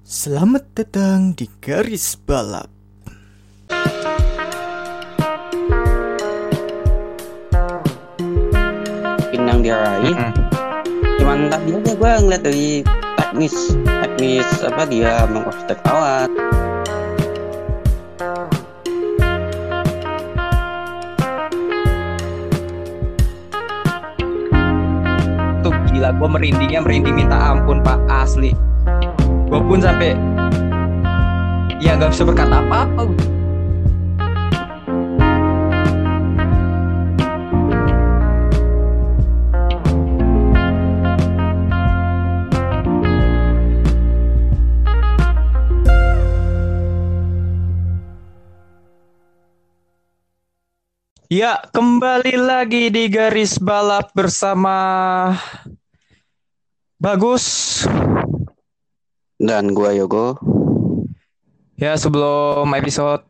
Selamat datang di garis balap. yang diraih cuman tadi aja gue ngeliat dari teknis teknis apa dia mengovertake pesawat tuh gila gue merindingnya merinding minta ampun pak asli gue pun sampai ya nggak bisa berkata apa-apa Ya, kembali lagi di garis balap bersama Bagus. Dan gue Yogo Ya, sebelum episode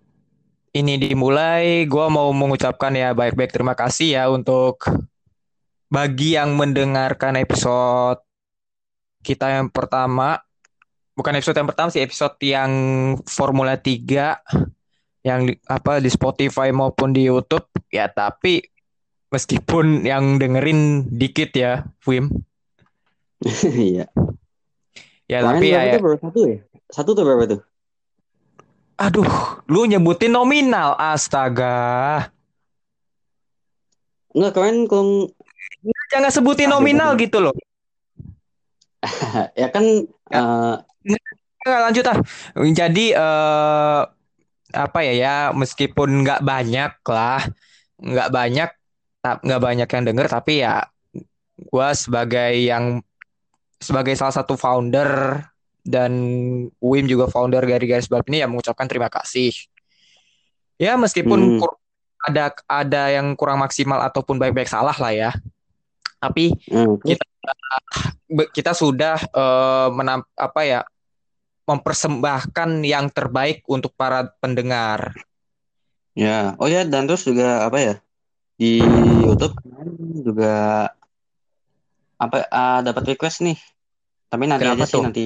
ini dimulai, gua mau mengucapkan ya baik-baik terima kasih ya untuk bagi yang mendengarkan episode kita yang pertama. Bukan episode yang pertama sih, episode yang Formula 3 yang di, apa di Spotify maupun di YouTube. Ya, tapi meskipun yang dengerin dikit ya, Wim. iya Ya, Kemarin tapi ya, ya baru satu ya satu tuh berapa tuh aduh, lu nyebutin nominal, astaga. enggak kemarin kalau Jangan sebutin Ah, nominal bener. gitu loh. ya kan eh, Nggak, lanjut ah. Jadi eh, apa ya ya meskipun nggak banyak lah, nggak banyak, nggak banyak yang denger, tapi ya gua sebagai yang sebagai salah satu founder dan Wim juga founder dari garis balap ini ya mengucapkan terima kasih. Ya meskipun Hmm. kur- ada ada yang kurang maksimal ataupun baik-baik salah lah ya, tapi hmm, kita kita sudah eh, menam- apa ya mempersembahkan yang terbaik untuk para pendengar. ya oh ya dan terus juga apa ya di YouTube juga apa ah, dapat request nih tapi nanti Kenapa aja sih tuh? nanti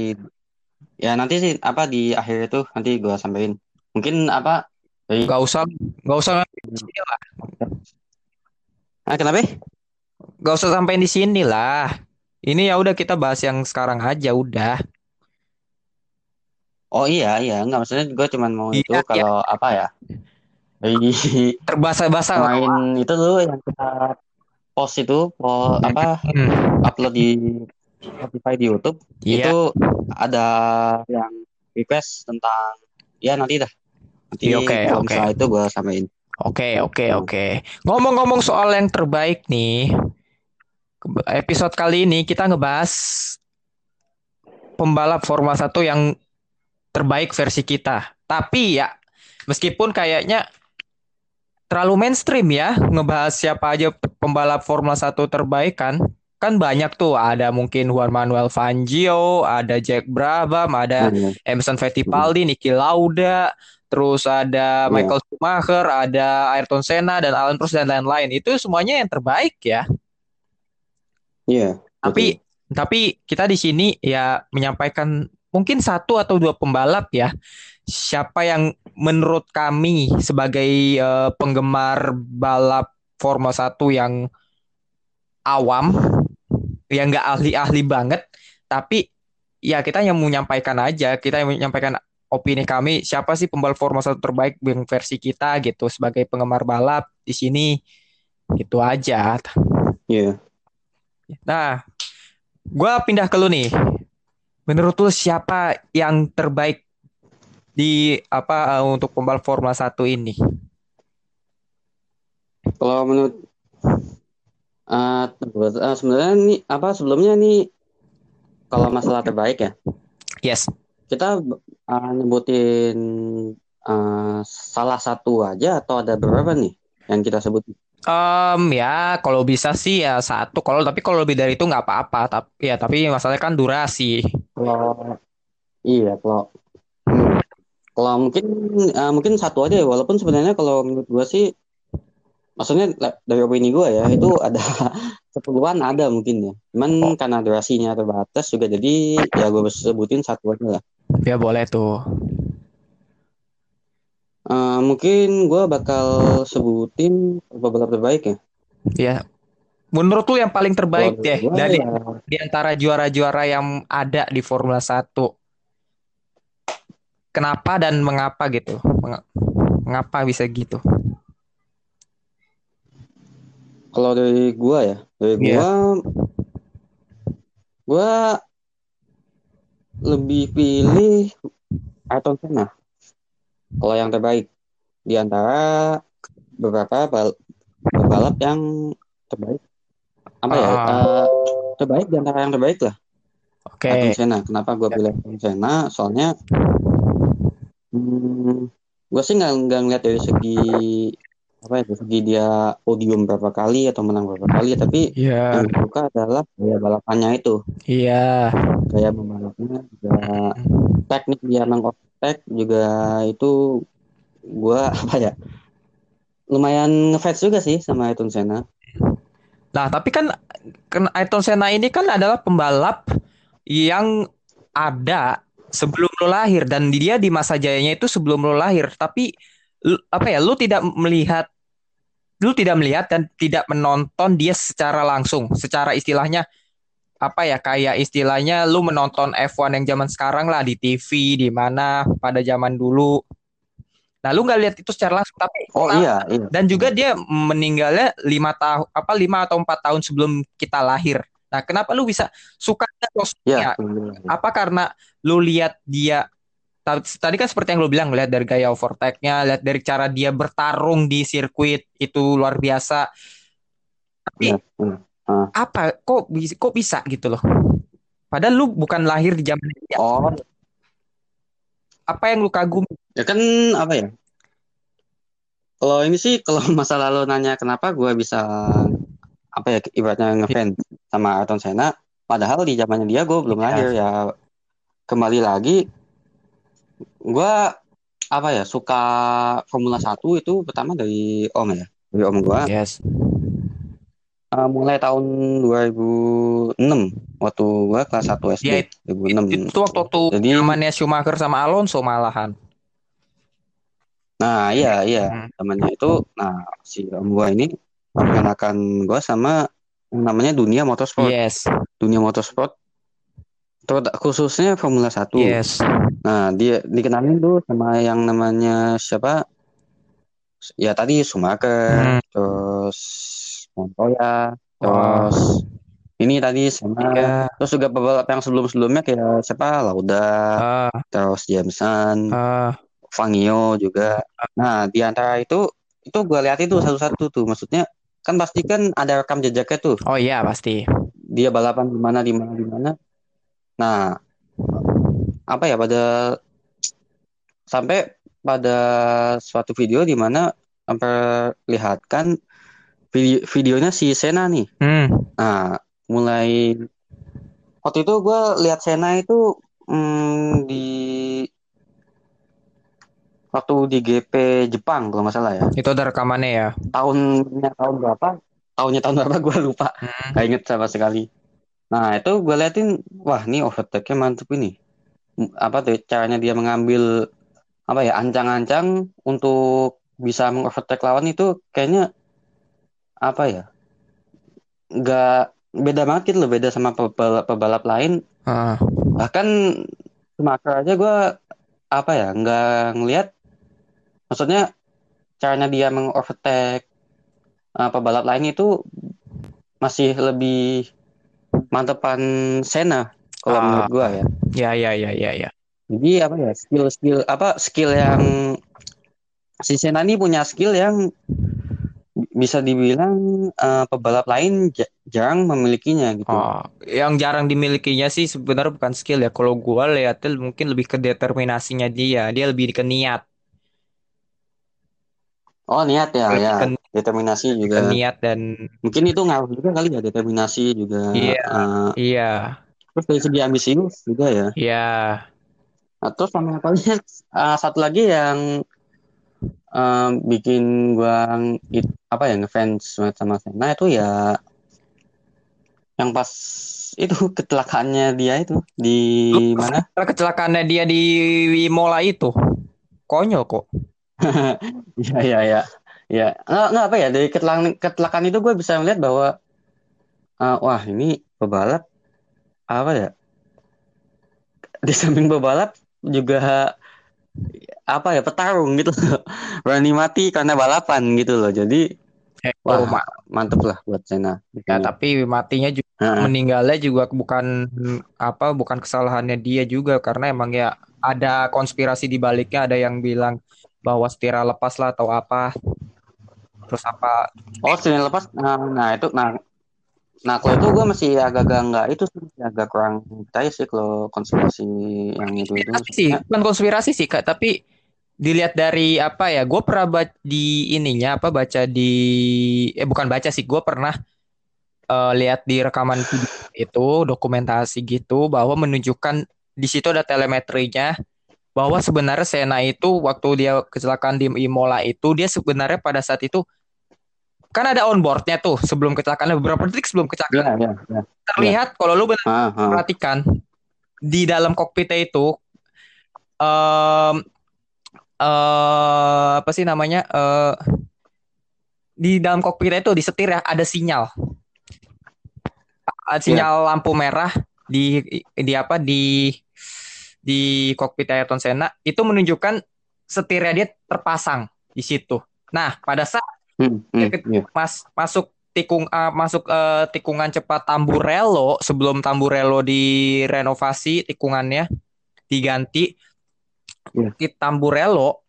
ya nanti sih apa di akhir itu nanti gue sampein mungkin apa dari Gak usah, gak usah di sini lah. ah, kenapa Gak usah sampai di sini lah. Ini ya udah kita bahas yang sekarang aja udah. Oh iya iya nggak maksudnya gue cuman mau Iya, itu iya. kalau apa ya dari Terbasa-basa main itu tuh yang kita post itu po, apa Hmm, upload di Spotify di YouTube Iya. itu ada yang request tentang ya nanti dah nanti Iya, oke, kalau oke. misalnya itu gue samain Oke, oke, oke. Ngomong-ngomong soal yang terbaik nih, episode kali ini kita ngebahas pembalap Formula 1 yang terbaik versi kita. Tapi ya, meskipun kayaknya terlalu mainstream ya, ngebahas siapa aja pembalap Formula 1 terbaik kan. Kan banyak tuh, ada mungkin Juan Manuel Fangio, ada Jack Brabham, ada Hmm, Emerson Fittipaldi, Niki Lauda, terus ada Iya. Michael Schumacher, ada Ayrton Senna dan Alan Prost dan lain-lain. Itu semuanya yang terbaik ya. iya Tapi tapi kita di sini ya menyampaikan mungkin satu atau dua pembalap ya. Siapa yang menurut kami sebagai eh, penggemar balap Formula 1 yang awam, yang nggak ahli-ahli banget, tapi ya kita yang menyampaikan aja, kita yang menyampaikan opini kami, siapa sih pembalap Formula 1 terbaik yang versi kita gitu sebagai penggemar balap di sini. Gitu aja. iya Nah, gua pindah ke lu nih. Menurut lu siapa yang terbaik di apa eh, untuk pembalap Formula 1 ini? kalau menurut eh eh, sebenarnya nih apa sebelumnya nih kalau masalah terbaik ya Yes. kita eh, nyebutin eh, salah satu aja atau ada beberapa nih yang kita sebut Em, ya kalau bisa sih ya satu. Kalau tapi kalau lebih dari itu nggak apa-apa. Tapi ya tapi masalahnya kan durasi. Kalau iya kalau kalau mungkin eh, mungkin satu aja ya walaupun sebenarnya kalau menurut gua sih maksudnya dari opini gua ya itu ada sepuluhan ada mungkin ya cuman karena durasinya terbatas juga jadi ya gue sebutin satu aja lah Ya boleh tuh. Eh, mungkin gue bakal sebutin pembalap terbaik ya. Ya. Menurut lu yang paling terbaik deh dari ya, di antara juara-juara yang ada di Formula 1. Kenapa dan mengapa gitu? Meng- Mengapa bisa gitu? kalau dari gue ya, dari Iya. gue lebih pilih Ayrton Senna. Kalau yang terbaik di antara beberapa bal- pembalap yang terbaik, apa ya? Eh, terbaik di antara yang terbaik lah. Oke. Ayrton Senna. Kenapa gue pilih Ayrton Senna? Soalnya hmm, gue sih nggak nggak ngeliat dari segi apa ya, dari segi dia podium berapa kali atau menang berapa kali, tapi Iya. yang suka adalah gaya balapannya itu, Iya. gaya membalapnya juga teknik dia mengovertake juga itu gue apa ya lumayan ngefans juga sih sama Ayrton Senna. Nah, tapi kan kan Ayrton Senna ini kan adalah pembalap yang ada sebelum lo lahir dan dia di masa jayanya itu sebelum lo lahir. Tapi lu- apa ya, lu tidak melihat lu tidak melihat dan tidak menonton dia secara langsung, secara istilahnya apa ya kayak istilahnya lu menonton F1 yang zaman sekarang lah di TV di mana pada zaman dulu. Nah, lu nggak lihat itu secara langsung, tapi Oh iya, iya. dan juga dia meninggalnya lima tahun apa lima atau empat tahun sebelum kita lahir. Nah, kenapa lu bisa suka sosoknya? bener. Apa karena lu lihat dia ta- tadi kan seperti yang lu bilang, lihat dari gaya overtake-nya, lihat dari cara dia bertarung di sirkuit itu luar biasa. Tapi Iya, iya. apa kok bisa kok bisa gitu loh? Padahal lu bukan lahir di zaman dia. Oh, Apa yang lu kagum? ya kan apa ya? Kalau ini sih kalau masa lalu nanya kenapa gue bisa apa ya ibaratnya ngefans sama Ayrton Senna, padahal di zamannya dia gue belum Iya. lahir ya. Kembali lagi, gue apa ya suka Formula 1 itu pertama dari om ya, dari om gue. Yes. Uh, mulai tahun 2006 waktu gue kelas 1 SD Ya, 2006. Itu waktu-waktu Jadi zamannya Schumacher sama Alonso malahan. Nah, iya, iya. Hmm. Temannya itu, nah, si om gua ini memperkenalkan gua sama yang namanya dunia motorsport. Yes. Dunia motorsport, terut- khususnya Formula 1. Yes. Nah, dia dikenalin tuh sama yang namanya siapa? Ya tadi Schumacher, Hmm. terus Montoya, terus ini tadi sama Iya. terus juga pebalap yang sebelum-sebelumnya kayak siapa? Lauda, Ah, terus Jameson, ah, Fangio juga. Nah, di antara itu itu gue lihat itu satu-satu tuh. Maksudnya kan pasti kan ada rekam jejaknya tuh. oh iya pasti. Dia balapan di mana di mana di mana. Nah, apa ya pada sampai pada suatu video di mana memperlihatkan video videonya si Sena nih. Hmm. Nah, mulai waktu itu gue lihat Sena itu hmm, di waktu di GP Jepang kalau nggak salah ya. Itu ada rekamannya ya. Tahunnya tahun berapa? Tahunnya tahun berapa gue lupa. Hmm. Gak inget sama sekali. Nah itu gue liatin, wah ini overtake-nya mantep ini. Apa tuh caranya dia mengambil apa ya ancang-ancang untuk bisa mengovertake lawan itu kayaknya apa ya? Nggak beda banget gitu loh, beda sama pebalap, pebalap lain. Ah, Bahkan Schumacher aja gue apa ya nggak ngelihat. Maksudnya caranya dia mengovertake uh, pebalap lain itu masih lebih mantepan Senna kalau Ah. menurut gua ya. ya ya ya ya ya. Jadi apa ya skill skill apa skill yang si Senna ini punya skill yang bisa dibilang uh, pebalap lain ja- jarang memilikinya gitu. Oh, yang jarang dimilikinya sih sebenarnya bukan skill ya. Kalau gua lihatnya mungkin lebih ke determinasinya dia. Dia lebih ke niat, Oh niat ya ya determinasi juga. niat dan Mungkin itu ngaruh juga kali ya determinasi juga. Iya. uh, iya, terus dari segi ambisius juga ya. iya. Nah, terus sama apa? Uh, satu lagi yang um, bikin gua it- apa ya ngefans banget sama Senna itu ya yang pas itu kecelakaannya dia itu di mana? Kecelakaannya dia di Imola itu. Konyol kok. Iya iya iya. Ya, nggak, nggak apa ya dari kecelakaan, kecelakaan itu gue bisa melihat bahwa uh, wah ini pebalap apa ya di samping pebalap juga apa ya petarung gitu loh. berani mati karena balapan gitu loh jadi Eh, wah ma- mantep lah buat Senna ya, tapi matinya juga Heeh. meninggalnya juga bukan apa bukan kesalahannya dia juga karena emang ya ada konspirasi di baliknya ada yang bilang bahwa setira lepas lah atau apa. Terus apa? Oh Senin lepas? Nah, nah itu nah nah kalau itu gue masih agak-agak nggak itu sih agak kurang percaya sih kalau konspirasi yang itu itu sih bukan konspirasi sih kak tapi dilihat dari apa ya gue pernah baca di ininya apa baca di eh bukan baca sih gue pernah eh, lihat di rekaman video itu dokumentasi gitu bahwa menunjukkan di situ ada telemetrinya bahwa sebenarnya Senna itu waktu dia kecelakaan di Imola itu dia sebenarnya pada saat itu kan ada onboardnya tuh sebelum kecelakaan beberapa detik sebelum kecelakaan. Ya ya ya. Terlihat kalau lu benar Ah, ah. perhatikan di dalam kokpitnya itu em eh apa sih namanya eh di dalam kokpitnya itu di setir ya ada sinyal. Ada sinyal lampu merah di di apa di di kokpit Ayrton Senna itu menunjukkan setirnya dia terpasang di situ. Nah, pada saat Hmm, hmm, iya. mas masuk tikung eh, masuk eh, tikungan cepat Tamburello sebelum Tamburello direnovasi tikungannya diganti Iya. di Tamburello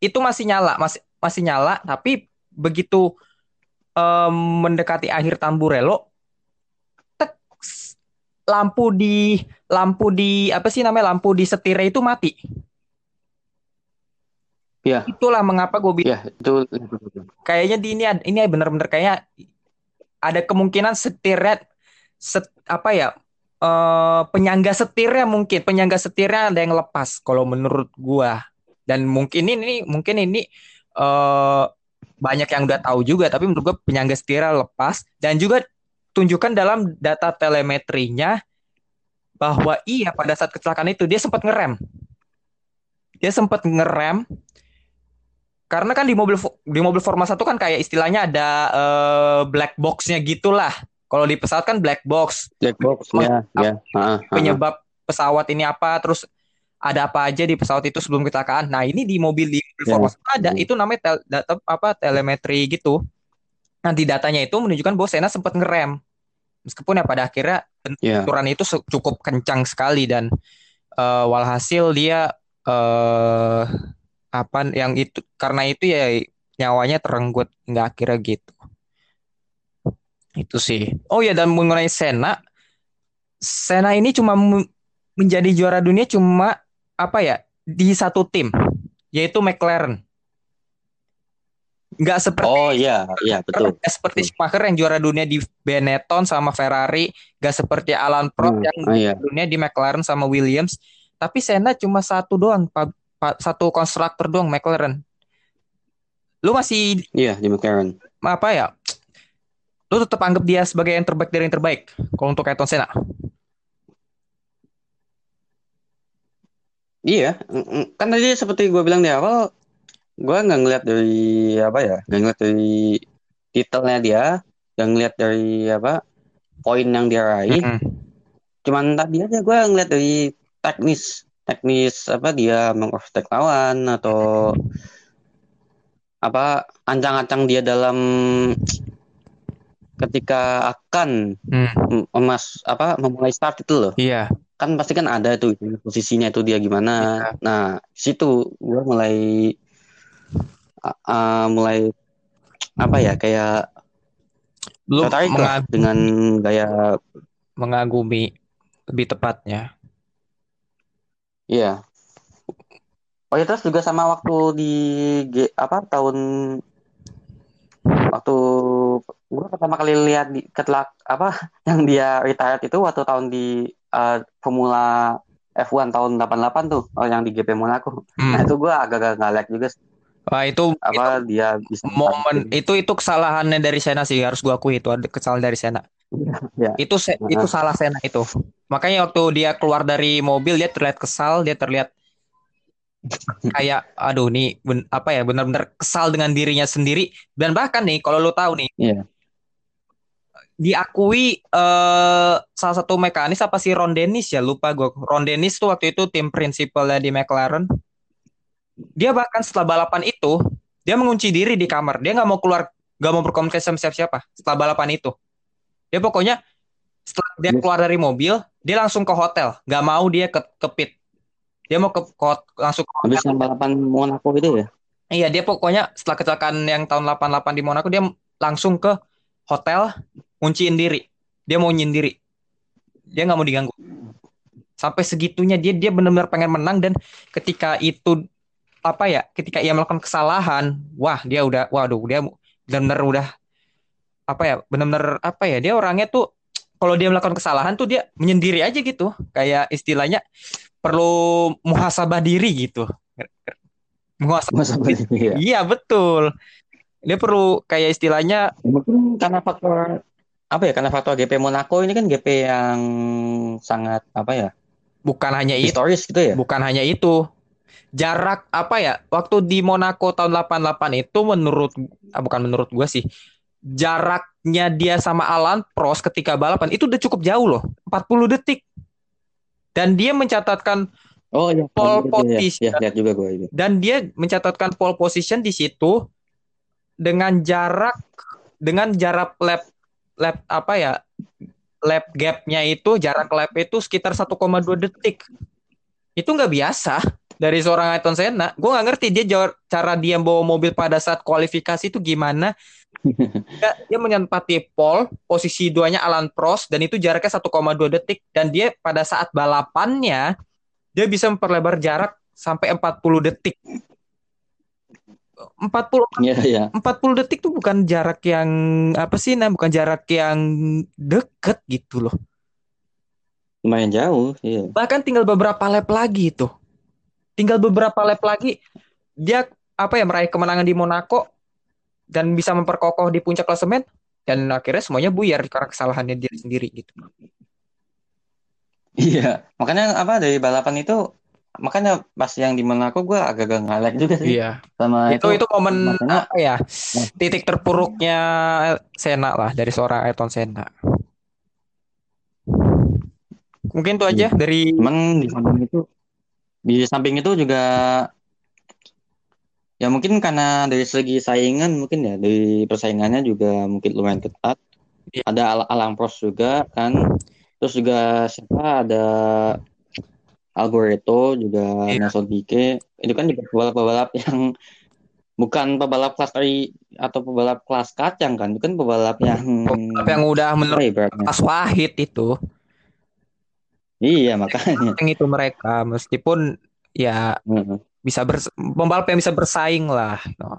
itu masih nyala masih masih nyala tapi begitu em, mendekati akhir Tamburello lampu di lampu di apa sih namanya lampu di setirnya itu mati. Iya. itulah mengapa gue bilang Ya, itu kayaknya di ini ini benar-benar kayaknya ada kemungkinan setirnya set, apa ya eh penyangga setirnya mungkin penyangga setirnya ada yang lepas kalau menurut gua. Dan mungkin ini mungkin ini eh banyak yang udah tahu juga tapi menurut gua penyangga setirnya lepas. Dan juga tunjukkan dalam data telemetrinya bahwa iya pada saat kecelakaan itu dia sempat ngerem dia sempat ngerem karena kan di mobil di mobil Forma 1 kan kayak istilahnya ada eh, black box-nya gitulah. Kalau di pesawat kan black box, black box ya ya penyebab pesawat ini apa, terus ada apa aja di pesawat itu sebelum kecelakaan. Nah, ini di mobil di mobil Ya. Forma 1 ada, itu namanya tel- data apa telemetri gitu. Nanti datanya itu menunjukkan bahwa Senna sempat ngerem. Meskipun ya pada akhirnya ya. benturan itu cukup kencang sekali dan eh, walhasil dia eh apa yang itu karena itu ya nyawanya terenggut nggak akhirnya gitu. Itu sih. Oh ya dan mengenai Senna Senna ini cuma menjadi juara dunia cuma apa ya di satu tim yaitu McLaren nggak seperti oh iya iya betul Nggak seperti Schumacher yang juara dunia di Benetton sama Ferrari, gak seperti Alan Prost Hmm, yang iya. juara dunia di McLaren sama Williams. Tapi Senna cuma satu doang, pa- pa- satu konstruktor doang McLaren. Lu masih iya di McLaren apa ya? Lu tetap anggap dia sebagai yang terbaik dari yang terbaik kalau untuk Ayrton Senna. Iya, mm, mm. kan tadi seperti gue bilang di awal, gue nggak ngeliat dari apa ya, nggak ngeliat dari titelnya dia, nggak ngeliat dari apa poin yang dia raih. Mm-mm. Cuman tadi aja gue ngeliat dari teknis, teknis apa dia mengovertake lawan atau apa ancang-ancang dia dalam ketika akan Hmm, mm, emas apa memulai start itu loh. Iya. kan pasti kan ada tuh posisinya itu dia gimana. Iya. Nah, situ gue mulai uh, mulai apa ya kayak Lu tertarik lah dengan gaya mengagumi lebih tepatnya. iya. Oh ya terus juga sama waktu di apa tahun waktu gue pertama kali lihat di ketelak apa yang dia retired itu waktu tahun di uh, Formula F1 tahun 88 tuh oh, yang di GP Monaco. Hmm. Nah itu gue agak-agak nggak like juga Wah, itu apa dia bisa momen itu itu kesalahannya dari Senna sih harus gua akui itu ada kesalahan dari Senna Ya. Itu se- Ah. itu salah Sena itu. Makanya waktu dia keluar dari mobil dia terlihat kesal, dia terlihat kayak aduh nih ben- apa ya benar-benar kesal dengan dirinya sendiri dan bahkan nih kalau lu tahu nih Iya. diakui eh, salah satu mekanis apa sih Ron Dennis ya lupa gue Ron Dennis tuh waktu itu tim prinsipalnya di McLaren dia bahkan setelah balapan itu dia mengunci diri di kamar dia nggak mau keluar nggak mau berkomunikasi sama siapa-siapa setelah balapan itu dia pokoknya setelah dia keluar dari mobil dia langsung ke hotel nggak mau dia ke, ke pit dia mau ke, ke langsung ke Habis yang balapan Monaco itu ya. Iya, dia pokoknya setelah kecelakaan yang tahun 88 di Monaco, dia langsung ke hotel, kunciin diri. Dia mau nyindiri. Dia nggak mau diganggu. Sampai segitunya dia dia benar-benar pengen menang dan ketika itu apa ya? Ketika ia melakukan kesalahan, wah dia udah, waduh dia benar-benar udah apa ya? Benar-benar apa ya? Dia orangnya tuh kalau dia melakukan kesalahan tuh dia menyendiri aja gitu. Kayak istilahnya perlu muhasabah diri gitu. Muhasabah Masa iya. Iya betul. Dia perlu kayak istilahnya Mungkin karena faktor apa ya? Karena faktor GP Monaco ini kan GP yang sangat apa ya? bukan hanya itu, gitu ya. bukan hanya itu. Jarak apa ya? Waktu di Monaco tahun 88 itu menurut ah, bukan menurut gua sih. Jaraknya dia sama Alan Prost ketika balapan itu udah cukup jauh loh, 40 detik. Dan dia mencatatkan Oh iya. Pole Iya, iya, position. Iya, lihat juga gue itu. dan dia mencatatkan pole position di situ dengan jarak dengan jarak lap lap apa ya lap gapnya itu jarak lap itu sekitar 1,2 detik itu nggak biasa dari seorang Ayrton Senna gue nggak ngerti dia cara dia bawa mobil pada saat kualifikasi itu gimana. Dia, dia menempati pole posisi duanya Alan Prost dan itu jaraknya 1,2 detik. Dan dia pada saat balapannya dia bisa memperlebar jarak sampai 40 detik. 40 Iya, iya. 40 detik tuh bukan jarak yang apa sih nah bukan jarak yang deket gitu loh. Lumayan jauh, iya. bahkan tinggal beberapa lap lagi itu tinggal beberapa lap lagi dia apa ya meraih kemenangan di Monaco dan bisa memperkokoh di puncak klasemen dan akhirnya semuanya buyar karena kesalahannya dia sendiri gitu. Iya. Makanya apa dari balapan itu makanya pas yang di Monaco gue agak-agak ngalek juga sih. Iya. Sama itu itu momen makanya- apa ya titik terpuruknya Senna lah dari seorang Ayrton Senna. Mungkin itu aja dari Cuman di itu di samping itu juga ya mungkin karena dari segi saingan mungkin ya dari persaingannya juga mungkin lumayan ketat. Iya. Ada Al Alan Prost juga kan. Terus juga siapa ada Algoreto juga Iya. Nelson Piquet. Itu kan juga pebalap-pebalap yang bukan pebalap kelas kari atau pebalap kelas kacang kan. Itu kan pebalap yang Pembalap yang udah menurut ya? Mas Wahid itu Iya makanya. yang itu mereka meskipun ya Heeh. bisa bers pembalap yang bisa bersaing lah no.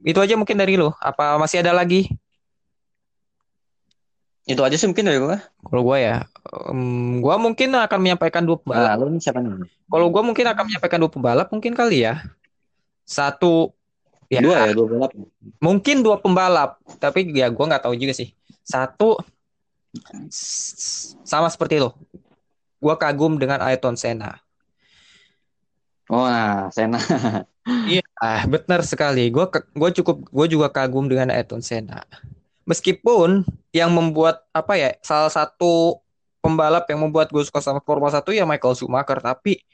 itu aja mungkin dari lo apa masih ada lagi Itu aja sih mungkin dari gue. kalau gue ya em, gua mungkin akan menyampaikan dua pembalap Lalu nih siapa nih? kalau gua mungkin akan menyampaikan dua pembalap mungkin kali ya satu ya Dua ya, dua balap. mungkin dua pembalap tapi ya gua nggak tahu juga sih satu sama seperti lo gua kagum dengan Ayrton Senna Oh, nah, Sena. Iya, ah, benar sekali. Gue gue cukup gue juga kagum dengan Ayrton Senna. Meskipun yang membuat apa ya salah satu pembalap yang membuat gue suka sama Formula 1 ya Michael Schumacher, tapi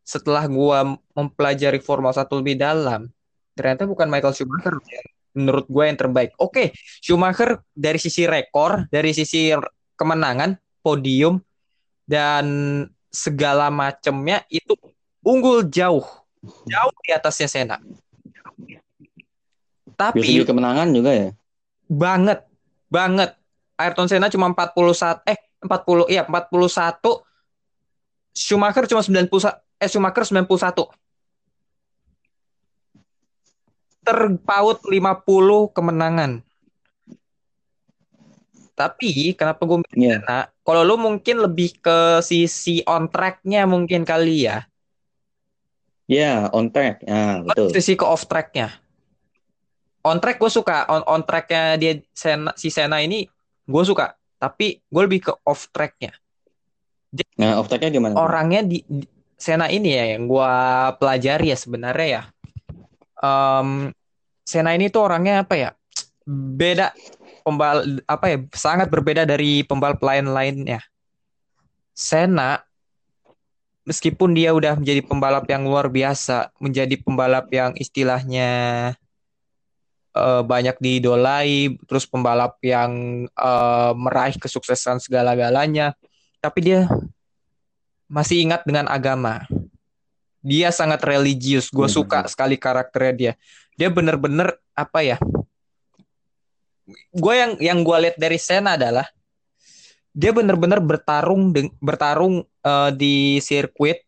setelah gue mempelajari Formula 1 lebih dalam, ternyata bukan Michael Schumacher menurut gue yang terbaik. Oke, Schumacher dari sisi rekor, dari sisi kemenangan, podium dan segala macamnya itu unggul jauh. Jauh di atasnya. Dari Tapi segi kemenangan juga ya. banget. Banget. Ayrton Senna cuma 41 eh 40 iya 41 Schumacher cuma 90 eh Schumacher 91 terpaut 50 kemenangan tapi kenapa gue Iya. Senna kalau lu mungkin lebih ke sisi on track-nya mungkin kali ya Ya, on track. Ah, betul. sisi ke off tracknya. On track gue suka on on tracknya dia Sena, si Sena ini gue suka tapi gue lebih ke off tracknya Nah, off tracknya gimana? orangnya di, di Sena ini ya yang gue pelajari ya sebenarnya ya Em, Sena ini tuh orangnya apa ya beda pembal apa ya sangat berbeda dari pembalap lain-lainnya Sena meskipun dia udah menjadi pembalap yang luar biasa menjadi pembalap yang istilahnya eh, banyak diidolai terus pembalap yang eh, meraih kesuksesan segala-galanya tapi dia masih ingat dengan agama dia sangat religius. Gue Hmm. suka sekali karakternya dia. Dia bener-bener apa ya? Gue yang yang gue lihat dari Sena adalah dia bener-bener bertarung deng- bertarung eh, di sirkuit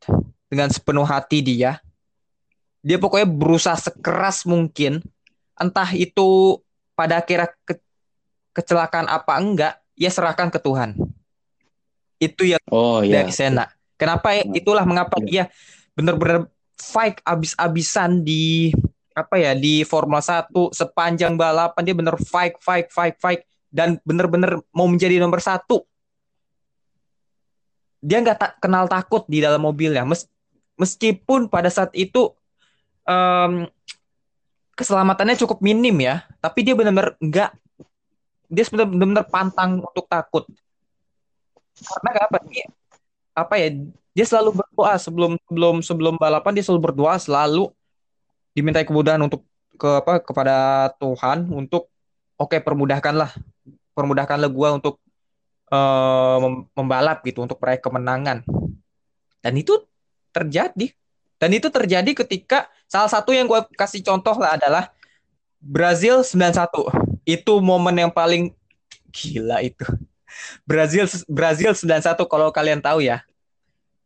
dengan sepenuh hati dia. Dia pokoknya berusaha sekeras mungkin. Entah itu pada akhirnya ke- kecelakaan apa enggak, ya serahkan ke Tuhan. Itu yang Oh iya. dari Sena. Kenapa ya? Itulah mengapa dia benar-benar fight abis-abisan di apa ya di Formula 1 sepanjang balapan dia bener fight fight fight fight dan bener-bener mau menjadi nomor satu. Dia nggak tak kenal takut di dalam mobilnya. Mes- meskipun pada saat itu em, keselamatannya cukup minim ya, tapi dia benar-benar nggak dia benar-benar pantang untuk takut. Karena apa? Dia, apa ya? Dia selalu berdoa sebelum sebelum sebelum balapan dia selalu berdoa selalu dimintai kemudahan untuk ke apa kepada Tuhan untuk oke permudahkanlah permudahkanlah gua untuk mem- membalap gitu untuk meraih kemenangan. Dan itu terjadi. Dan itu terjadi ketika salah satu yang gua kasih contoh lah adalah Brazil 91. Itu momen yang paling gila itu. Brazil Brazil 91 kalau kalian tahu ya.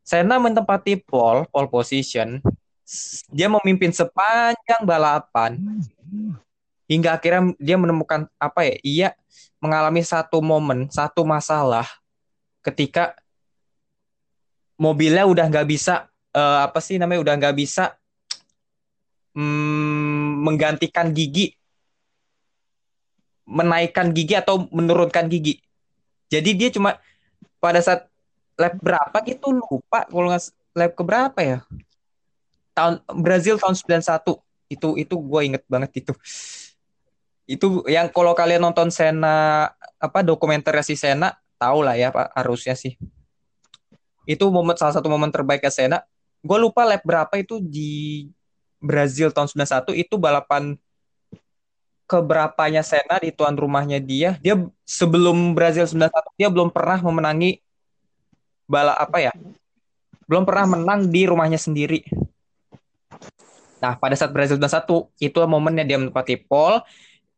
Senna menempati pole pole position. Dia memimpin sepanjang balapan hingga akhirnya dia menemukan apa ya? Ia mengalami satu momen, satu masalah ketika mobilnya udah nggak bisa eh, apa sih namanya udah nggak bisa mm, menggantikan gigi, menaikkan gigi atau menurunkan gigi. Jadi dia cuma pada saat lap berapa gitu lupa kalau nggak lap ke berapa ya tahun Brazil tahun 91 itu itu gue inget banget itu. Itu yang kalau kalian nonton Sena apa dokumenter si Sena tahu lah ya Pak harusnya sih. Itu momen salah satu momen terbaiknya Sena gue lupa lap berapa itu di Brazil tahun 91 itu balapan keberapanya Sena di tuan rumahnya dia. Dia sebelum Brazil 91 dia belum pernah memenangi bala apa ya belum pernah menang di rumahnya sendiri nah pada saat Brazil 91 itu momennya dia menempati pole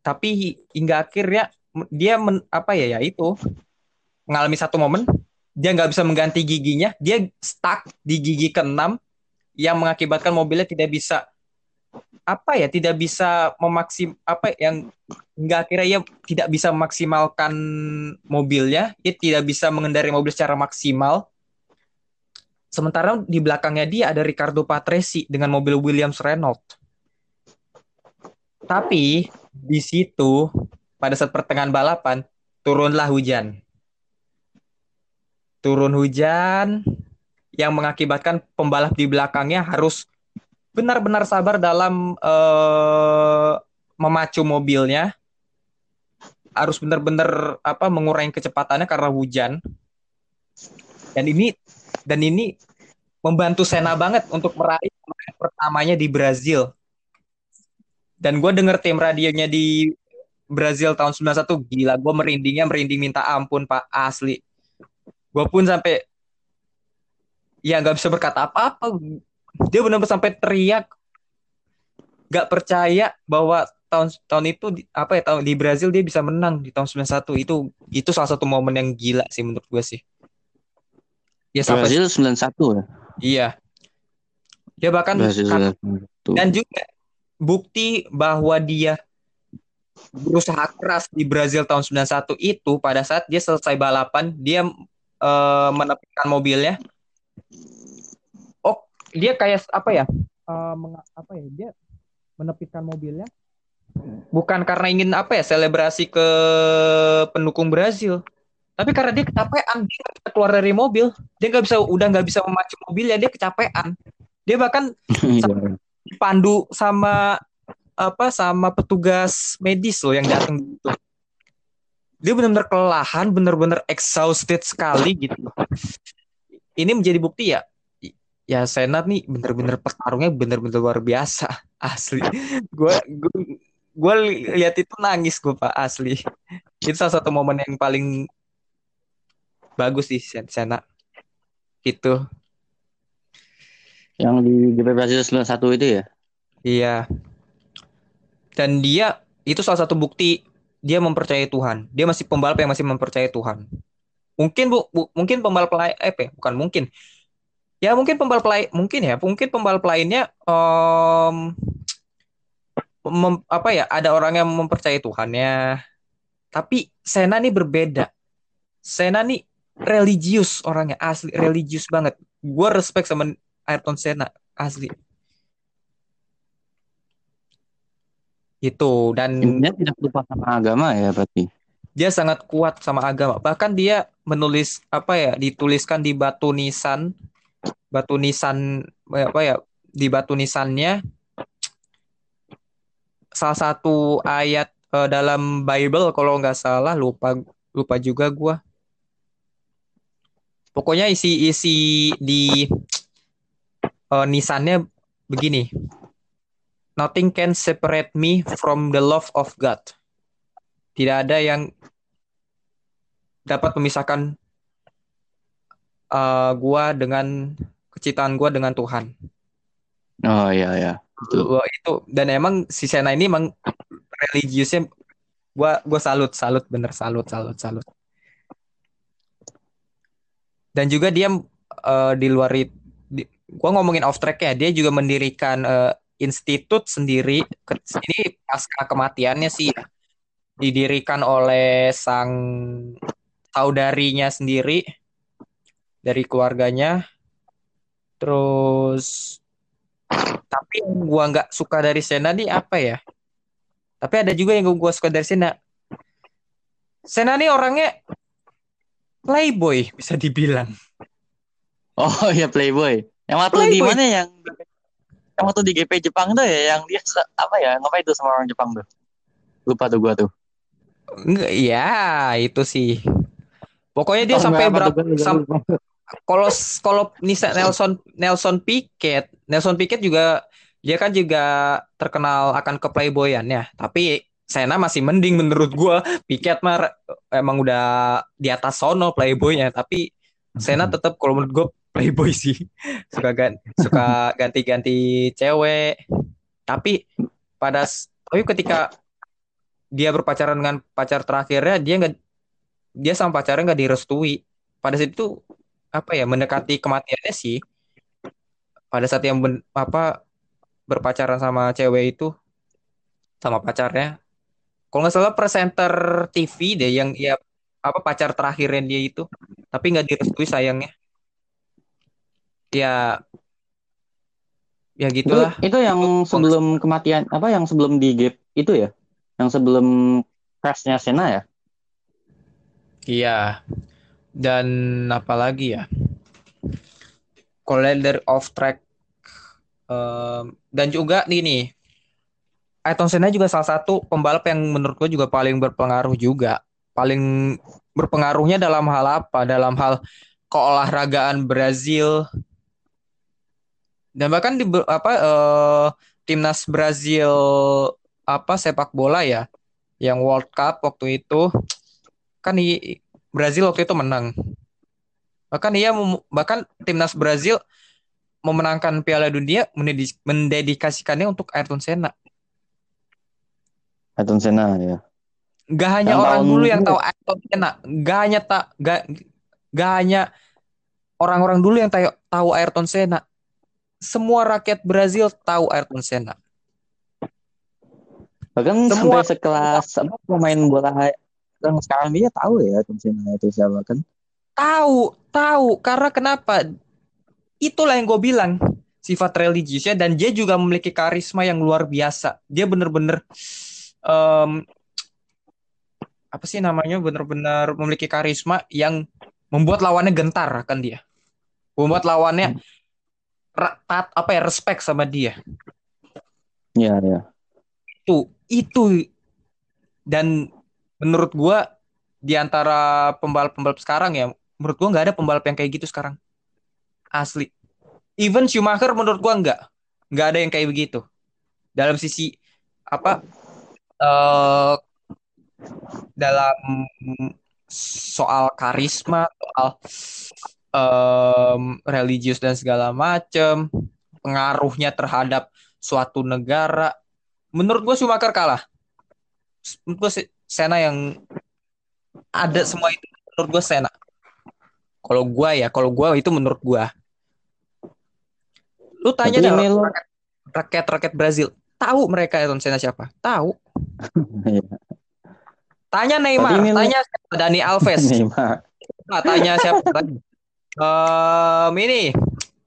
tapi hingga akhirnya dia men, apa ya ya itu mengalami satu momen dia nggak bisa mengganti giginya dia stuck di gigi keenam yang mengakibatkan mobilnya tidak bisa apa ya tidak bisa memaksim apa yang hingga akhirnya ia tidak bisa memaksimalkan mobilnya ia tidak bisa mengendarai mobil secara maksimal sementara di belakangnya dia ada Ricardo Patrese dengan mobil Williams Renault. Tapi di situ pada saat pertengahan balapan turunlah hujan. Turun hujan yang mengakibatkan pembalap di belakangnya harus benar-benar sabar dalam uh, memacu mobilnya. Harus benar-benar apa mengurangi kecepatannya karena hujan. Dan ini dan ini membantu Sena banget untuk meraih pertamanya di Brazil. Dan gue denger tim radionya di Brazil tahun 91 gila gue merindingnya merinding minta ampun pak asli. Gue pun sampai ya nggak bisa berkata apa-apa. Dia benar-benar sampai teriak nggak percaya bahwa tahun tahun itu apa ya tahun di Brazil dia bisa menang di tahun 91 itu itu salah satu momen yang gila sih menurut gue sih ya sampai Brazil 91 ya? Iya. Dia bahkan Brazil kan, dan juga bukti bahwa dia berusaha keras di Brazil tahun 91 itu pada saat dia selesai balapan dia uh, menepikan mobilnya. Oh dia kayak apa ya? Uh, meng, apa ya? Dia menepikan mobilnya. Bukan karena ingin apa ya? Selebrasi ke pendukung Brazil tapi karena dia kecapean dia nggak bisa keluar dari mobil. Dia nggak bisa udah nggak bisa memacu mobilnya dia kecapean. Dia bahkan Iya. dipandu sama apa sama petugas medis loh yang datang gitu. Dia benar-benar kelelahan benar-benar exhausted sekali gitu. Ini menjadi bukti ya ya Senat nih bener-bener pertarungnya bener-bener luar biasa asli. Gue gue lihat itu nangis gue pak asli. Itu salah satu momen yang paling bagus sih Sen- Senat itu Yang di GP Brazil 91 itu ya? iya. Dan dia itu salah satu bukti dia mempercayai Tuhan. Dia masih pembalap yang masih mempercayai Tuhan. Mungkin bu, bu- mungkin pembalap lain eh ya? bukan mungkin. Ya mungkin pembalap lain mungkin ya. Mungkin pembalap lainnya em, mem- apa ya ada orang yang mempercayai Tuhannya. Tapi Sena nih berbeda. Sena nih religius orangnya asli religius banget gue respect sama Ayrton Senna asli itu dan Intinya tidak lupa sama agama ya berarti. dia sangat kuat sama agama. Bahkan dia menulis apa ya, dituliskan di batu nisan, batu nisan apa ya, di batu nisannya salah satu ayat eh, dalam Bible kalau nggak salah lupa lupa juga gua. Pokoknya isi-isi di eh, nisannya begini. Nothing can separate me from the love of God. Tidak ada yang dapat memisahkan eh, gua dengan kecintaan gua dengan Tuhan. Oh iya ya. Betul. Itu dan emang si Sena ini emang religiusnya gua gua salut salut bener salut salut salut. Dan juga dia eh, di luar it- di, gua ngomongin off track ya, dia juga mendirikan eh, institut sendiri. Ini pasca kematiannya sih ya. didirikan oleh sang saudarinya sendiri dari keluarganya. Terus tapi yang gua nggak suka dari Sena nih apa ya? Tapi ada juga yang gua suka dari Sena. Sena nih orangnya playboy bisa dibilang. Oh iya Playboy. Yang waktu di mana yang yang waktu di GP Jepang tuh ya yang dia apa ya ngapain tuh sama orang Jepang tuh? Lupa tuh gua tuh. Enggak, ya itu sih. Pokoknya dia Oh, sampai apa berapa sam- kalau kalau Nisa Nelson Nelson Piquet, Nelson Piquet juga dia kan juga terkenal akan keplayboyannya, tapi Sena masih mending menurut gua. Piquet mah emang udah di atas sono playboynya, tapi Sena tetap kalau menurut gua playboy sih. Suka gan- suka ganti-ganti cewek. Tapi pada tapi ketika dia berpacaran dengan pacar terakhirnya dia nggak dia sama pacarnya nggak direstui. Pada saat itu apa ya mendekati kematiannya sih pada saat yang ben- apa berpacaran sama cewek itu sama pacarnya kalau nggak salah presenter TV deh yang ya apa pacar terakhirnya dia itu. Tapi nggak direstui sayangnya. Ya ya Itu, gitulah. itu yang sebelum kematian apa yang sebelum di gap itu ya? Yang sebelum crashnya Sena ya? iya. Dan apa lagi ya? Kalau dari off track em, dan juga nih nih Ayrton Senna juga salah satu pembalap yang menurut gue juga paling berpengaruh juga. Paling berpengaruhnya dalam hal apa? Dalam hal keolahragaan Brazil. Dan bahkan di apa eh, timnas Brazil apa sepak bola ya yang World Cup waktu itu kan di Brazil waktu itu menang. Bahkan ia bahkan timnas Brazil memenangkan Piala Dunia mendedi- mendedikasikannya untuk Ayrton Senna. Ayrton Senna ya. Gak hanya Yang orang dulu yang tahu Ayrton Senna, gak hanya tak gak, gak hanya orang-orang dulu yang tahu tahu Ayrton Senna. Semua rakyat Brazil tahu Ayrton Senna. Bahkan Semua- sampai sekelas apa pemain bola yang sekarang dia tahu ya Ayrton Senna itu siapa kan? Tahu, tahu. Karena kenapa? Itulah yang gue bilang sifat religiusnya dan dia juga memiliki karisma yang luar biasa. Dia bener-bener em, apa sih namanya benar-benar memiliki karisma yang membuat lawannya gentar akan dia. Membuat lawannya ra- tat- apa ya respect sama dia. Iya, iya. Itu itu dan menurut gua di antara pembalap-pembalap sekarang ya, menurut gua nggak ada pembalap yang kayak gitu sekarang. Asli. Even Schumacher menurut gua nggak nggak ada yang kayak begitu. Dalam sisi apa eh dalam soal karisma, soal em, religius dan segala macam, pengaruhnya terhadap suatu negara. Menurut gue Schumacher kalah. Menurut gue Sena yang ada semua itu menurut gue Sena. Kalau gue ya, kalau gue itu menurut gue. Lu tanya lu rakyat-rakyat Brazil, tahu mereka Ayrton Senna siapa? Tahu. Iya. Tanya Neymar, Tapi ini tanya siapa Dani Alves. Neymar. Nah, tanya siapa. Em, ini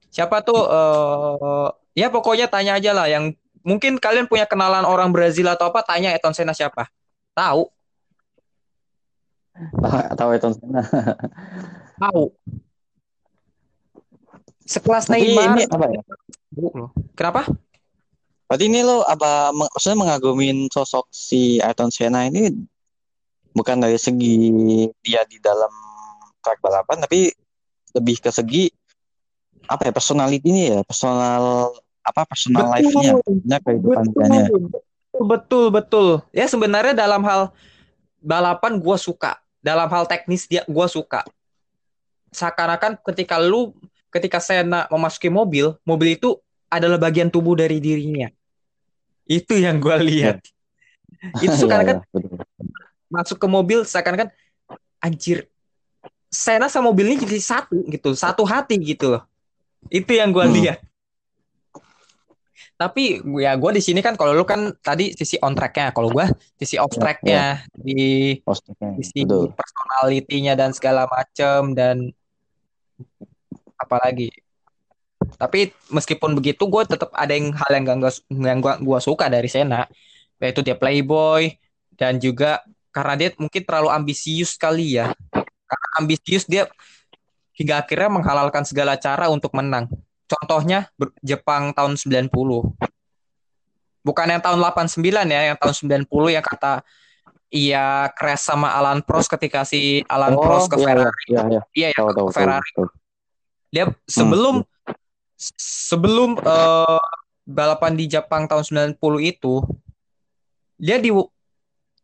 siapa tuh eh ya pokoknya tanya aja lah yang mungkin kalian punya kenalan orang Brazil atau apa tanya Ayrton Senna siapa tahu Tahu- Ayrton Senna. tahu sekelas Tapi Neymar ini apa ya? Kenapa Berarti ini lo apa maksudnya mengagumin sosok si Ayrton Senna ini bukan dari segi dia di dalam track balapan tapi lebih ke segi apa ya personality-nya ya, personal apa personal life-nya, kehidupan betul betul betul ya sebenarnya dalam hal balapan gue suka. Dalam hal teknis dia gue suka. Seakan-akan ketika lu ketika Senna memasuki mobil mobil itu adalah bagian tubuh dari dirinya itu yang gue lihat. Itu iya, betul. masuk ke mobil seakan-akan anjir Senna sama mobilnya jadi satu gitu. Satu hati gitu loh. Itu yang gue Hmm. lihat. Tapi ya gue di sini kan kalau lu kan tadi sisi on tracknya. Kalau gue sisi off Ya, tracknya di Postingnya, sisi personalitinya dan segala macem dan apalagi tapi meskipun begitu gue tetap ada yang hal yang gak yang gua, gua suka dari Sena yaitu dia playboy dan juga karena dia mungkin terlalu ambisius kali ya. Karena ambisius dia hingga akhirnya menghalalkan segala cara untuk menang. Contohnya Jepang tahun 90 bukan yang tahun 89 ya yang tahun 90 yang kata iya crash sama Alan Prost ketika si Alan Oh, Prost ke iya, Ferrari. iya, iya, iya yang tahu, ke tahu, tahu, Ferrari. tahu. dia sebelum sebelum eh, balapan di Jepang tahun 90 itu dia di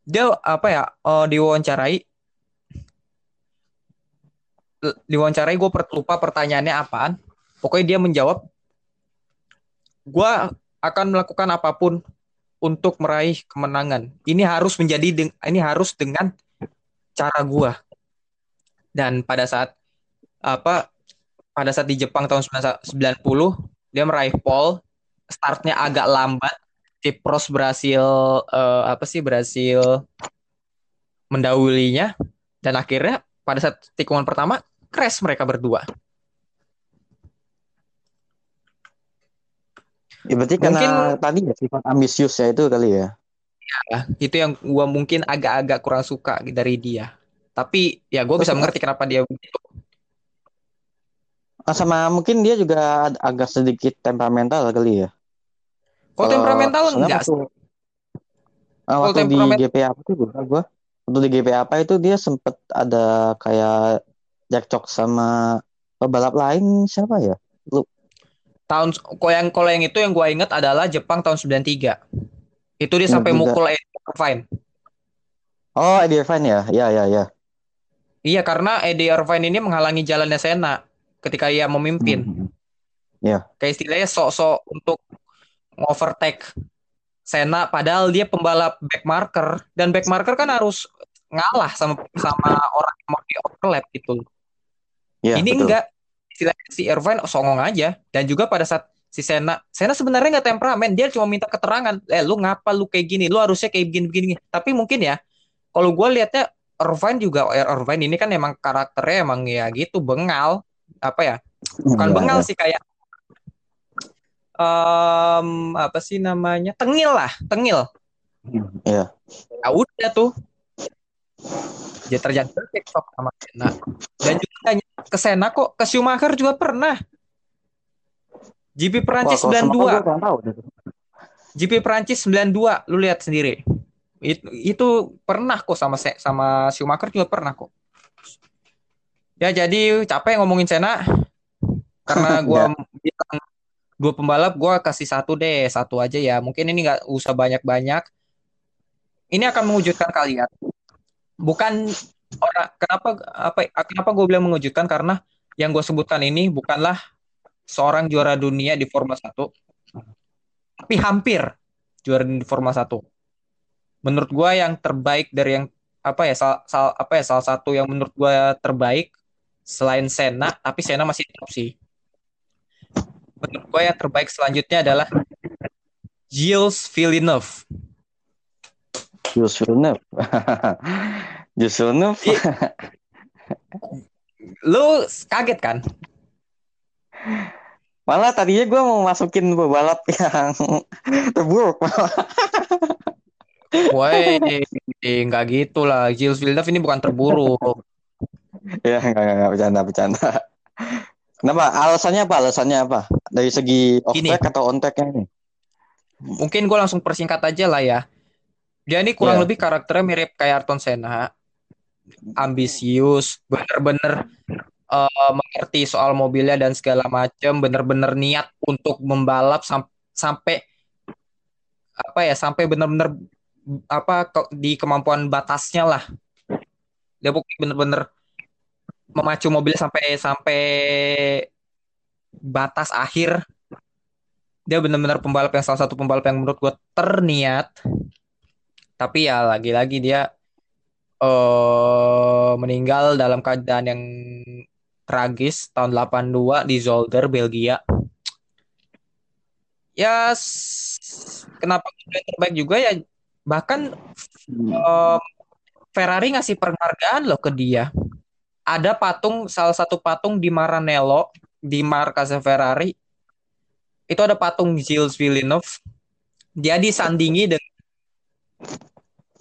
dia apa ya eh, diwawancarai. Diwawancarai gue lupa pertanyaannya apaan. Pokoknya dia menjawab gue akan melakukan apa pun untuk meraih kemenangan. Ini harus menjadi ini harus dengan cara gue dan pada saat apa pada saat di Jepang tahun 90 dia meraih pole. Startnya agak lambat. Si Prost berhasil eh, apa sih berhasil mendahulinya dan akhirnya pada saat tikungan pertama crash mereka berdua. Ya, berarti karena tadi ya sifat ambisius ya itu kali ya. Ya, itu yang gua mungkin agak-agak kurang suka dari dia. Tapi ya gue bisa mengerti kenapa dia begitu Sama mungkin dia juga ag- agak sedikit temperamental kali ya. kalau temperamental enggak waktu, ah, Kalau waktu di GP apa tuh gue gua waktu di GP apa itu dia sempet ada kayak cekcok sama pebalap lain siapa ya? tahun kalau yang kalau yang itu yang gue inget adalah Jepang tahun 93 itu dia sampai 93. mukul Eddie Irvine Oh, Eddie Irvine ya. Ya, ya, ya. iya karena Eddie Irvine ini menghalangi jalannya Senna ketika ia memimpin. Hmm. kayak istilahnya sok-sok untuk overtake Senna padahal dia pembalap back marker. Dan back marker kan harus ngalah sama sama orang yang mau di overlap gitu. Ya, ini betul. enggak. Istilahnya si Irvine songong aja. Dan juga pada saat si Sena Sena sebenarnya nggak temperamen. Dia cuma minta keterangan. Eh lu ngapa lu kayak gini? Lu harusnya kayak begini begini tapi mungkin ya kalau gue liatnya Irvine juga Irvine ini kan emang karakternya emang ya gitu bengal apa ya bukan Ya, bengal ya. sih kayak em apa sih namanya tengil lah tengil Iya. Ya udah tuh. Dia terjangkau TikTok sama Senna. Dan juga hanya ke Senna kok, ke Schumacher juga pernah. GP Perancis Wah, kalau sama 92. gua kurang tahu deh. GP Perancis 92, lu lihat sendiri. Itu, itu pernah kok sama sama Schumacher juga pernah kok. Ya jadi capek ngomongin Senna karena gua bilang dua pembalap gua kasih satu deh, satu aja ya. Mungkin ini nggak usah banyak-banyak. Ini akan mengejutkan kalian. Bukan orang kenapa apa kenapa gue bilang mengejutkan karena yang gue sebutkan ini bukanlah seorang juara dunia di Formula 1 tapi hampir juara di Formula 1. Menurut gua yang terbaik dari yang apa ya sal, sal- apa ya salah satu yang menurut gua terbaik selain Senna, tapi Senna masih top sih. Menurut gua yang terbaik selanjutnya adalah Gilles Villeneuve. Jules Villeneuve. Jules Villeneuve. Lu kaget kan? Malah tadinya gue mau masukin pebalap yang terburuk malah. Woi, nggak gitu lah. Gilles Villeneuve ini bukan terburuk. Ya enggak, enggak, enggak, bercanda, bercanda. Kenapa? Alasannya apa? Alasannya apa? Dari segi off track atau on tracknya ini? Mungkin gue langsung persingkat aja lah ya. Dia ini kurang Iya. lebih karakternya mirip kayak Ayrton Senna. Ambisius, bener-bener eh, mengerti soal mobilnya dan segala macam, bener-bener niat untuk membalap sam- sampai apa ya, sampai bener-bener apa ke- di kemampuan batasnya lah. Dia bukan bener-bener memacu mobil sampai sampai batas akhir. Dia benar-benar pembalap yang salah satu pembalap yang menurut gue terniat. Tapi ya lagi-lagi dia eh meninggal dalam keadaan yang tragis tahun 82 di Zolder Belgia. Ya s- kenapa dia terbaik juga ya? Bahkan em, Ferrari ngasih penghargaan loh ke dia ada patung salah satu patung di Maranello di markasnya Ferrari itu ada patung Gilles Villeneuve. Dia disandingi dengan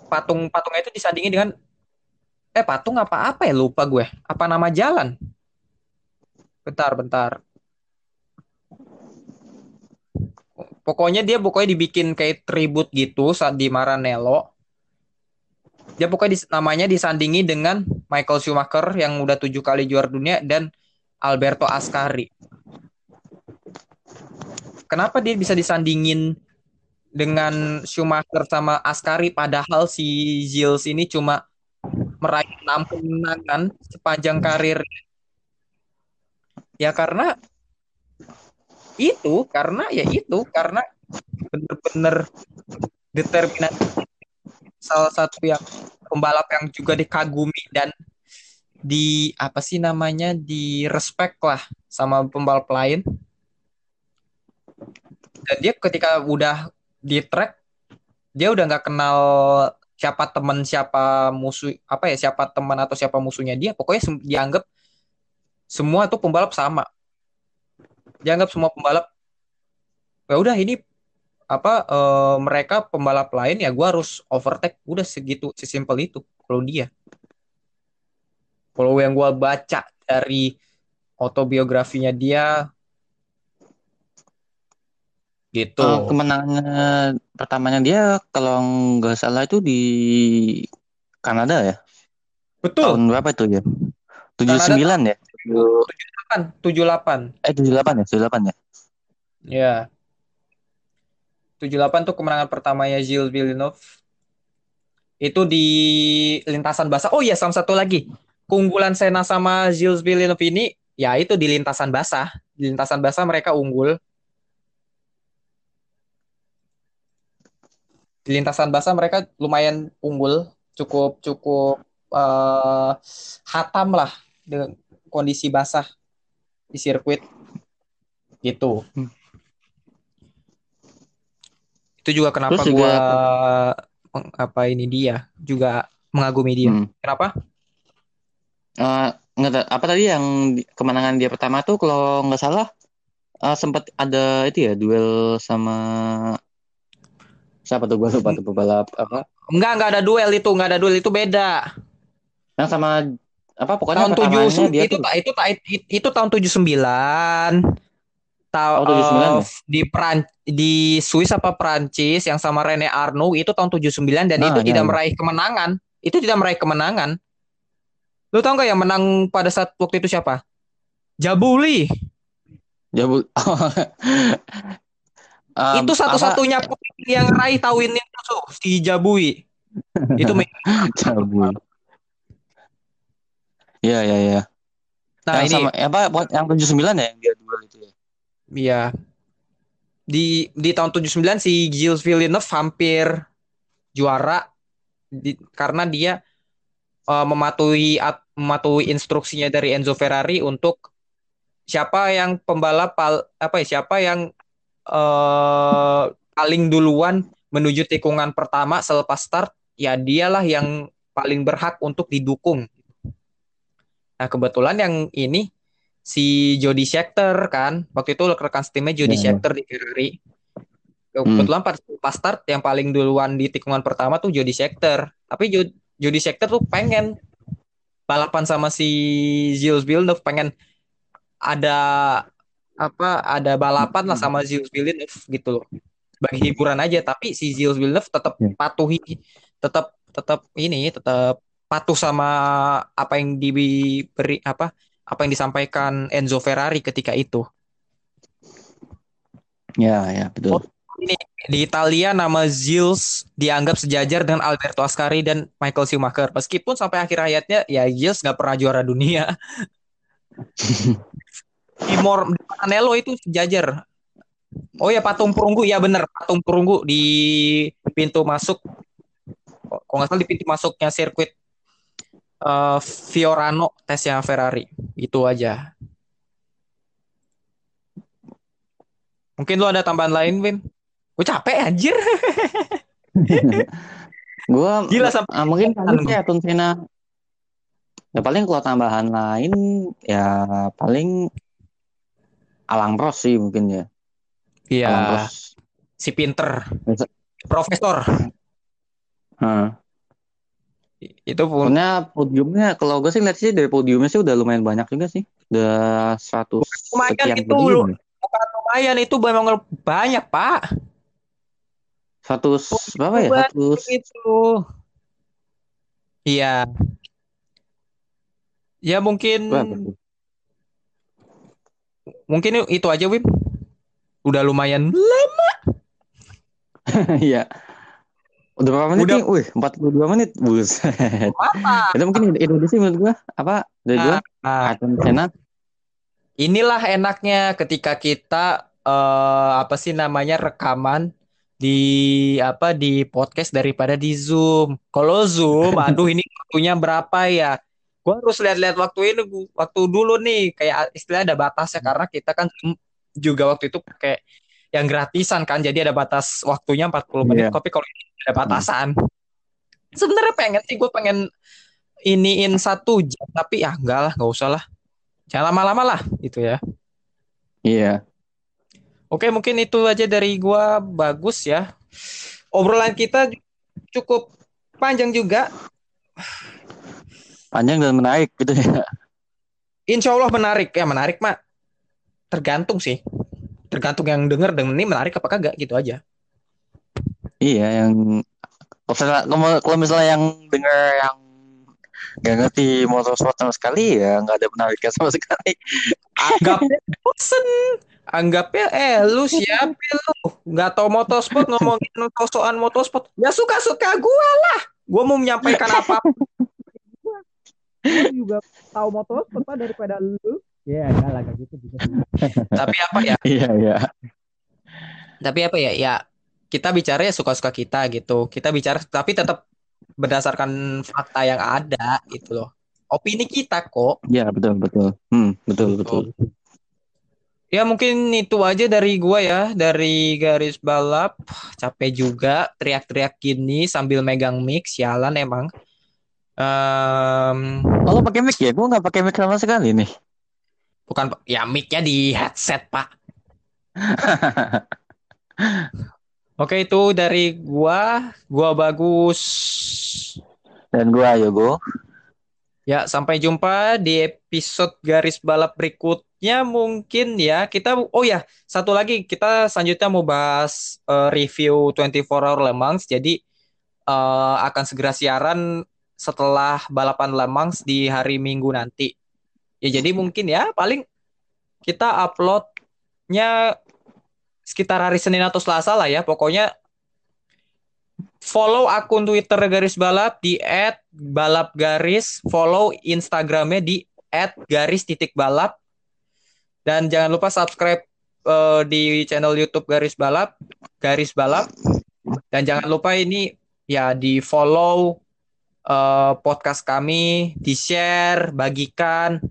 patung patungnya itu disandingi dengan eh patung apa apa ya? Lupa gue. Apa nama jalan? Bentar bentar. Pokoknya dia pokoknya dibikin kayak tribut gitu saat di Maranello dia pokoknya dis- namanya disandingi dengan Michael Schumacher yang udah tujuh kali juara dunia dan Alberto Ascari. Kenapa dia bisa disandingin dengan Schumacher sama Ascari? Padahal si Gilles ini cuma meraih enam kemenangan sepanjang karir ya karena itu karena ya itu karena bener-bener determinasi salah satu yang pembalap yang juga dikagumi dan di apa sih namanya di respect lah sama pembalap lain. Dan dia ketika udah di track dia udah nggak kenal siapa teman siapa musuh apa ya siapa teman atau siapa musuhnya dia. Pokoknya dianggap semua tuh pembalap sama. Dianggap semua pembalap ya udah ini apa eh, mereka pembalap lain ya gua harus overtake udah segitu sesimpel itu kalau dia kalau yang gua baca dari autobiografinya dia gitu Eh, kemenangannya pertamanya dia kalau nggak salah itu di Kanada ya. betul Tahun berapa itu ya? 79 ya? 78 Eh 78 ya? 78 ya? Ya. 78 tuh kemenangan pertamanya Gilles Villeneuve. Itu di lintasan basah. Oh iya, sama satu lagi. Keunggulan Senna sama Gilles Villeneuve ini ya itu di lintasan basah. Di lintasan basah mereka unggul. Di lintasan basah mereka lumayan unggul, cukup cukup eh, hatam lah dengan kondisi basah di sirkuit. Gitu. Hmm. Itu juga kenapa Terus juga- gua apa ini dia juga mengagumi dia. Hmm. Kenapa? Eh, nggak apa tadi yang kemenangan dia pertama tuh kalau nggak salah eh, sempat ada itu ya duel sama Siapa tuh gue lupa tuh pembalap apa? Enggak, enggak ada duel itu, enggak ada duel itu beda. Yang sama apa pokoknya tahun pertamanya 70 dia itu itu ta- itu, itu tahun 79. Tahu Oh, 79 ya? di Peran di Swiss apa Prancis yang sama Rene Arnoux itu tahun 79 dan Nah, itu iya, tidak iya. meraih kemenangan. Itu tidak meraih kemenangan. Lu tau nggak yang menang pada saat waktu itu siapa? Jabuli. Jabul. Um, itu satu-satunya yang raih tahun itu tuh, si Jabui. itu? Jabul. Iya iya iya. nah yang ini sama apa yang 79 ya yang dia duel itu ya. Iya. Di di tahun 79 si Gilles Villeneuve hampir juara di- karena dia eh, mematuhi at- mematuhi instruksinya dari Enzo Ferrari untuk siapa yang pembalap apa ya siapa yang eh, paling duluan menuju tikungan pertama selepas start ya dialah yang paling berhak untuk didukung. Nah, kebetulan yang ini si Jody Scheckter kan? Waktu itu rekan timnya Jody Iya, iya. Scheckter di Ferrari. Kebetulan pas, pas start yang paling duluan di tikungan pertama tuh Jody Scheckter. Tapi Jo- Jody Scheckter tuh pengen balapan sama si Gilles Villeneuve pengen ada apa ada balapan lah sama Gilles Villeneuve gitu loh. Bagi hiburan aja tapi si Gilles Villeneuve tetap Iya. patuhi tetap tetap ini tetap patuh sama apa yang diberi apa apa yang disampaikan Enzo Ferrari ketika itu. Ya ya betul. Di Italia nama Gilles dianggap sejajar dengan Alberto Ascari dan Michael Schumacher. Meskipun sampai akhir hayatnya ya Gilles nggak pernah juara dunia. di Mor di Anello itu sejajar. Oh ya patung perunggu ya bener patung perunggu di pintu masuk. Kalau nggak salah di pintu masuknya sirkuit eh, Fiorano tesnya Ferrari. Itu aja. Mungkin lu ada tambahan lain, Win? Gue capek anjir. Gua Gila, sampai- ah, mungkin paling ya Tunsena. Ya paling kalau tambahan lain ya paling Alang Ross sih mungkin ya. Iya, si pinter. Profesor. Heeh. Itu pun Pokoknya podiumnya kalau gue sih lihat sih dari podiumnya sih udah lumayan banyak juga sih. Udah 100 Lumayan sekian gitu, podium. ya. bukan lumayan itu memang banyak, Pak. 100 berapa ya? Banyak 100 Itu. Iya. Ya mungkin berapa mungkin itu aja, Wim. Udah lumayan. Iya. Udah berapa menit Udah- nih? Wih, 42 menit. Buset. Apa? Itu mungkin sih menurut gua. Apa? Dari gua, Nah, Ayrton Senna. inilah enaknya ketika kita eh, apa sih namanya rekaman di apa di podcast daripada di Zoom. Kalau Zoom, aduh ini waktunya berapa ya? Gua harus lihat-lihat waktu ini Bu. waktu dulu nih kayak istilahnya ada batasnya karena kita kan juga waktu itu pakai yang gratisan kan jadi ada batas waktunya 40 menit Iya. tapi kalau ini ada batasan sebenarnya pengen sih gue pengen iniin satu jam tapi ya enggak lah nggak usah lah jangan lama-lama lah gitu ya Iya. Oke, mungkin itu aja dari gua bagus ya. Obrolan kita cukup panjang juga. Panjang dan menarik gitu ya. Insya Allah menarik ya menarik mak. Tergantung sih. Tergantung yang denger dengan ini menarik apa kagak gitu aja. Iya, yang kalau misalnya, kalau- kalau misalnya yang dengar yang nggak ngerti motorsport sama sekali ya nggak ada menariknya sama sekali. Anggapnya bosen. Anggapnya eh lu siapa lu? Nggak tahu motorsport ngomongin sosokan motorsport. Ya suka-suka gua lah. Gua mau menyampaikan apa Gua juga tahu motorsport daripada lu. Ya, enggak lah kayak gitu juga. Tapi apa ya? Iya iya. tapi apa ya ya kita bicara ya suka-suka kita gitu kita bicara tapi tetap berdasarkan fakta yang ada gitu loh opini kita kok Iya betul betul. Hmm betul betul. ya mungkin itu aja dari gua ya dari garis balap capek juga teriak-teriak gini sambil megang mic sialan emang Em, Kalau pakai mic ya, gue nggak pakai mic sama sekali nih. Bukan ya mic-nya di headset pak Oke, itu dari gua, gua bagus. Dan gua Yogo. Ya, sampai jumpa di episode garis balap berikutnya mungkin ya. Kita oh ya, satu lagi kita selanjutnya mau bahas uh, review 24 Hour Le Mans. Jadi uh, akan segera siaran setelah balapan Le Mans di hari Minggu nanti. Ya, jadi mungkin ya paling kita uploadnya sekitar hari Senin atau Selasa lah ya. Pokoknya follow akun Twitter garis balap di @balap garis, follow Instagramnya di @garis titik balap, dan jangan lupa subscribe uh, di channel YouTube garis balap, garis balap, dan jangan lupa ini ya di follow uh, podcast kami, di share, bagikan.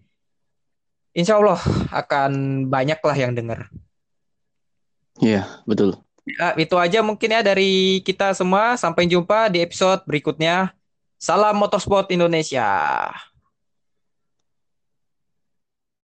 Insya Allah akan banyak lah yang dengar. Iya, betul. Ya, itu aja mungkin ya dari kita semua. Sampai jumpa di episode berikutnya. Salam Motorsport Indonesia.